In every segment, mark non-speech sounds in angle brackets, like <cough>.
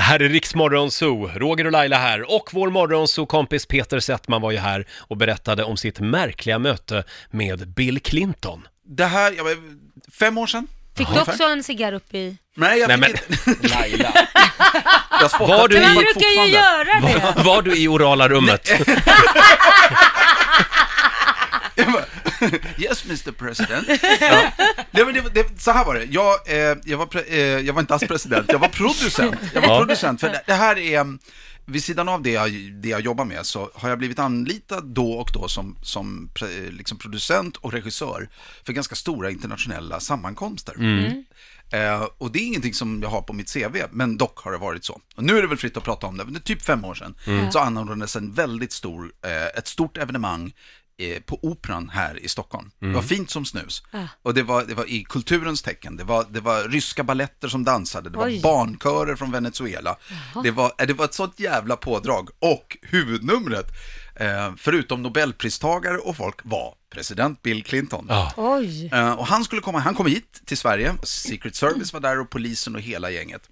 Det här är Riksmorgon Zoo, Roger och Laila här och vår morgonzoo-kompis Peter Settman var ju här och berättade om sitt märkliga möte med Bill Clinton. Det här, jag vet, fem år sedan? Fick du också en cigarr upp i... Nej, jag Nej, fick men- inte. <laughs> Laila. <laughs> Jag spottar Var du man i- folk brukar ju fortfarande. göra det. Var du i orala rummet? <laughs> Jag bara, yes Mr President. Ja. Det, så här var det, jag, eh, jag, var pre, eh, jag var inte alls president, jag var producent. Jag var Ja. producent, för det, det här är, mm, vid sidan av det jag, det jag jobbar med så har jag blivit anlitad då och då som, som pre, liksom producent och regissör för ganska stora internationella sammankomster. Eh, och det är ingenting som jag har på mitt CV, men dock har det varit så. Och nu är det väl fritt att prata om det, men det är typ fem år sedan så anordnades en väldigt stor, eh, ett stort evenemang på Operan här i Stockholm. Det var fint som snus. Och det var, det var i kulturens tecken. Det var, det var ryska balletter som dansade, det var Oj. barnkörer från Venezuela. Det var, eh, det var ett sånt jävla pådrag. Och huvudnumret, eh, förutom nobelpristagare och folk, var president Bill Clinton. Oj. Eh, och han skulle komma, han kom hit till Sverige, Secret Service var där och polisen och hela gänget.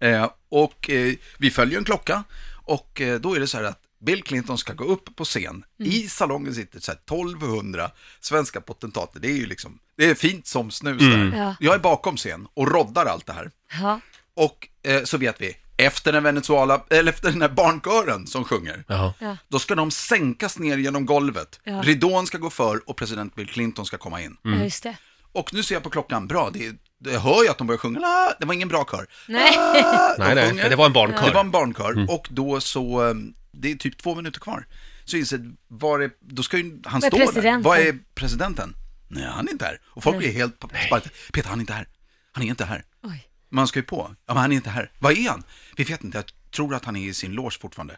Eh, och eh, vi följer en klocka och eh, då är det så här att Bill Clinton ska gå upp på scen. I salongen sitter så här 1200 svenska potentater. Det är ju liksom, det är fint som snus där. Ja. Jag är bakom scen och roddar allt det här. Ja. Och eh, så vet vi, efter den Venezuela, eller efter den här barnkören som sjunger, Ja. Då ska de sänkas ner genom golvet. Ja. Ridån ska gå för och president Bill Clinton ska komma in. ja, just det. Och nu ser jag på klockan, bra, det, det jag hör ju att de börjar sjunga, ah, det var ingen bra kör. Nej. Ah, Nej, nej, det var en barnkör. Det var en barnkör och då så, eh, det är typ två minuter kvar. Så inser var är, då ska ju han stå där. Vad är presidenten? Nej, han är inte här. Och folk blir helt sparkade. Peter, han är inte här. Han är inte här. Oj. Man ska ju på. Ja, men han är inte här. Vad är han? Vi vet inte, jag tror att han är i sin loge fortfarande.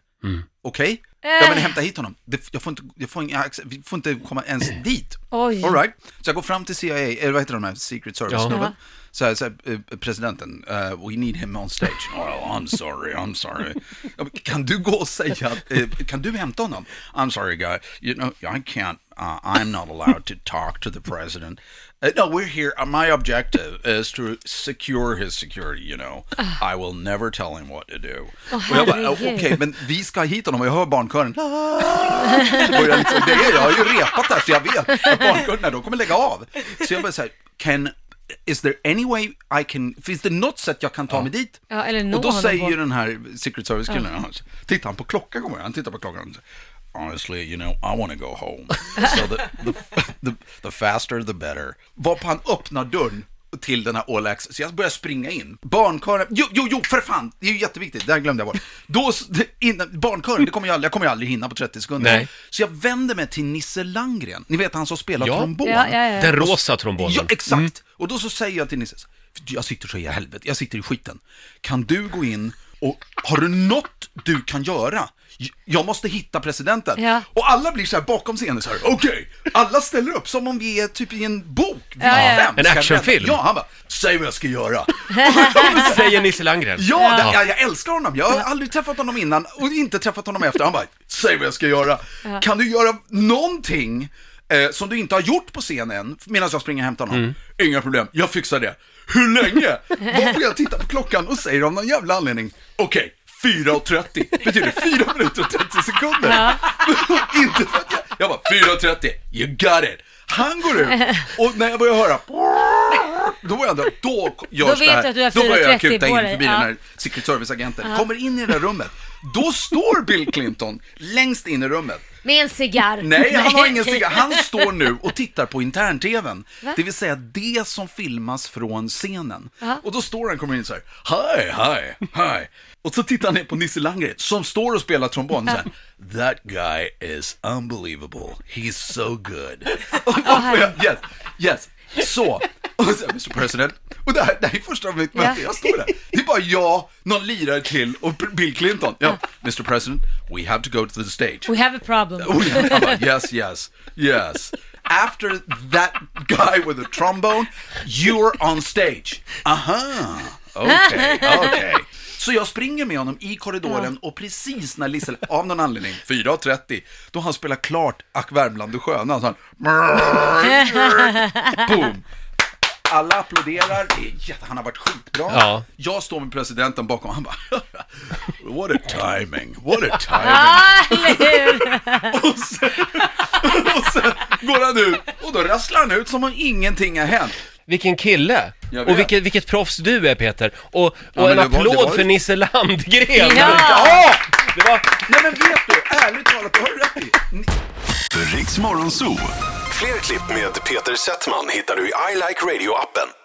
Okej? Ja, men hämta hit honom. Jag får inte, jag får inga, vi får inte komma ens dit. Oj. All right. Så jag går fram till CIA, eller vad heter de här, Secret Service-snubben. Ja. Så här, så här, eh, presidenten, uh, we need him on stage. Oh, I'm sorry, I'm sorry. Kan du gå och säga, eh, kan du hämta honom? I'm sorry guy, you know, I can't, uh, I'm not allowed to talk to the president. Uh, no, we're here, uh, my objective is to secure his security, you know. I will never tell him what to do. herregud. okej, men vi ska hit honom och jag hör barnkören. Så börjar liksom, det är, jag har ju repat där så jag vet att barnkörerna, de kommer lägga av. Så jag bara säger, can, is there any way I can, finns det något sätt jag kan ta mig dit? Ja, eller och då säger ju den här Secret Service-killen, han- tittar han på klockan kommer jag, han tittar på klockan. Honestly, you know, I want to go home. <laughs> So the, the, the, the faster the better. Varpå han öppnar dörren till den här Access, så jag börjar springa in. Barnkören, jo, jo, jo, för fan, det är ju jätteviktigt, det här glömde jag bort. Då, <laughs> innan, barnkören, det kommer jag aldrig, jag kommer ju aldrig hinna på 30 sekunder. Nej. Så jag vänder mig till Nisse Landgren, ni vet han som spelar Ja. trombon. Ja, ja, ja. Den rosa trombonen. Ja, exakt. Och då så säger jag till Nisse, jag sitter så i helvete, jag sitter i skiten. Kan du gå in och har du något du kan göra? Jag måste hitta presidenten. Ja. Och alla blir så här bakom scenen så här, okej, alla ställer upp som om vi är typ i en bok. Ja, ja. En actionfilm. Ja, han bara, säg vad jag ska göra. <laughs> Säger Nisse Landgren. Ja, det- Jag, jag älskar honom. Jag har aldrig träffat honom innan och inte träffat honom efter. Han bara, säg vad jag ska göra. Kan du göra någonting eh, som du inte har gjort på scenen medan jag springer och hämtar honom? Inga problem, jag fixar det. Hur länge? <laughs> Varpå jag tittar på klockan och säger av någon jävla anledning, okej, 4.30 betyder 4 minuter och 30 sekunder. <laughs> inte för att jag, jag bara, 4.30, you got it. Han går ut och när jag börjar höra då börjar jag, då görs Då vet det här. du att du har Då börjar jag 4.30 kuta in förbi ja. den här Secret Service-agenten. Kommer in i det där rummet. Då står Bill Clinton längst in i rummet. Med en cigarr. <laughs> Nej, han har ingen cigarr. Han står nu <laughs> och tittar på intern-tvn. Det vill säga det som filmas från scenen. Ja. Och då står han kommer in så här. Hi, hi, hi. Och så tittar han ner på Nisse Landgren som står och spelar trombon. Så här, <laughs> That guy is unbelievable. He's so good. Och jag, yes, yes. Så, och så, Mr President. Och det här, det här är första mötet Ja. jag står där. Det är bara jag, någon lirare till och Bill Clinton. Ja, Mr President, we have to go to the stage. We have a problem. Oh, yeah. Like, yes, yes, yes. After that guy with the trombone, you're on stage. Aha, okej, okej. Så jag springer med honom i korridoren och precis när Lissel, av någon anledning, 4.30, då han spelar klart Ack Värmland du sköna, så han, <laughs> boom. Alla applåderar, det är jätte, han har varit skitbra. Ja. Jag står med presidenten bakom, han bara, <laughs> what a timing, what a <laughs> timing. Och sen, <laughs> och sen går han ut och då rasslar han ut som om ingenting har hänt. Vilken kille! Och vilket, vilket proffs du är Peter! Och, och Ja, en var- applåd var ju- för Nisse Landgren! Ja. Ja! Det var... Nej men vet du, ärligt talat, det har du rätt i. Ni- Riks Morgonzoo. Fler klipp med Peter Settman hittar du i I Like Radio-appen.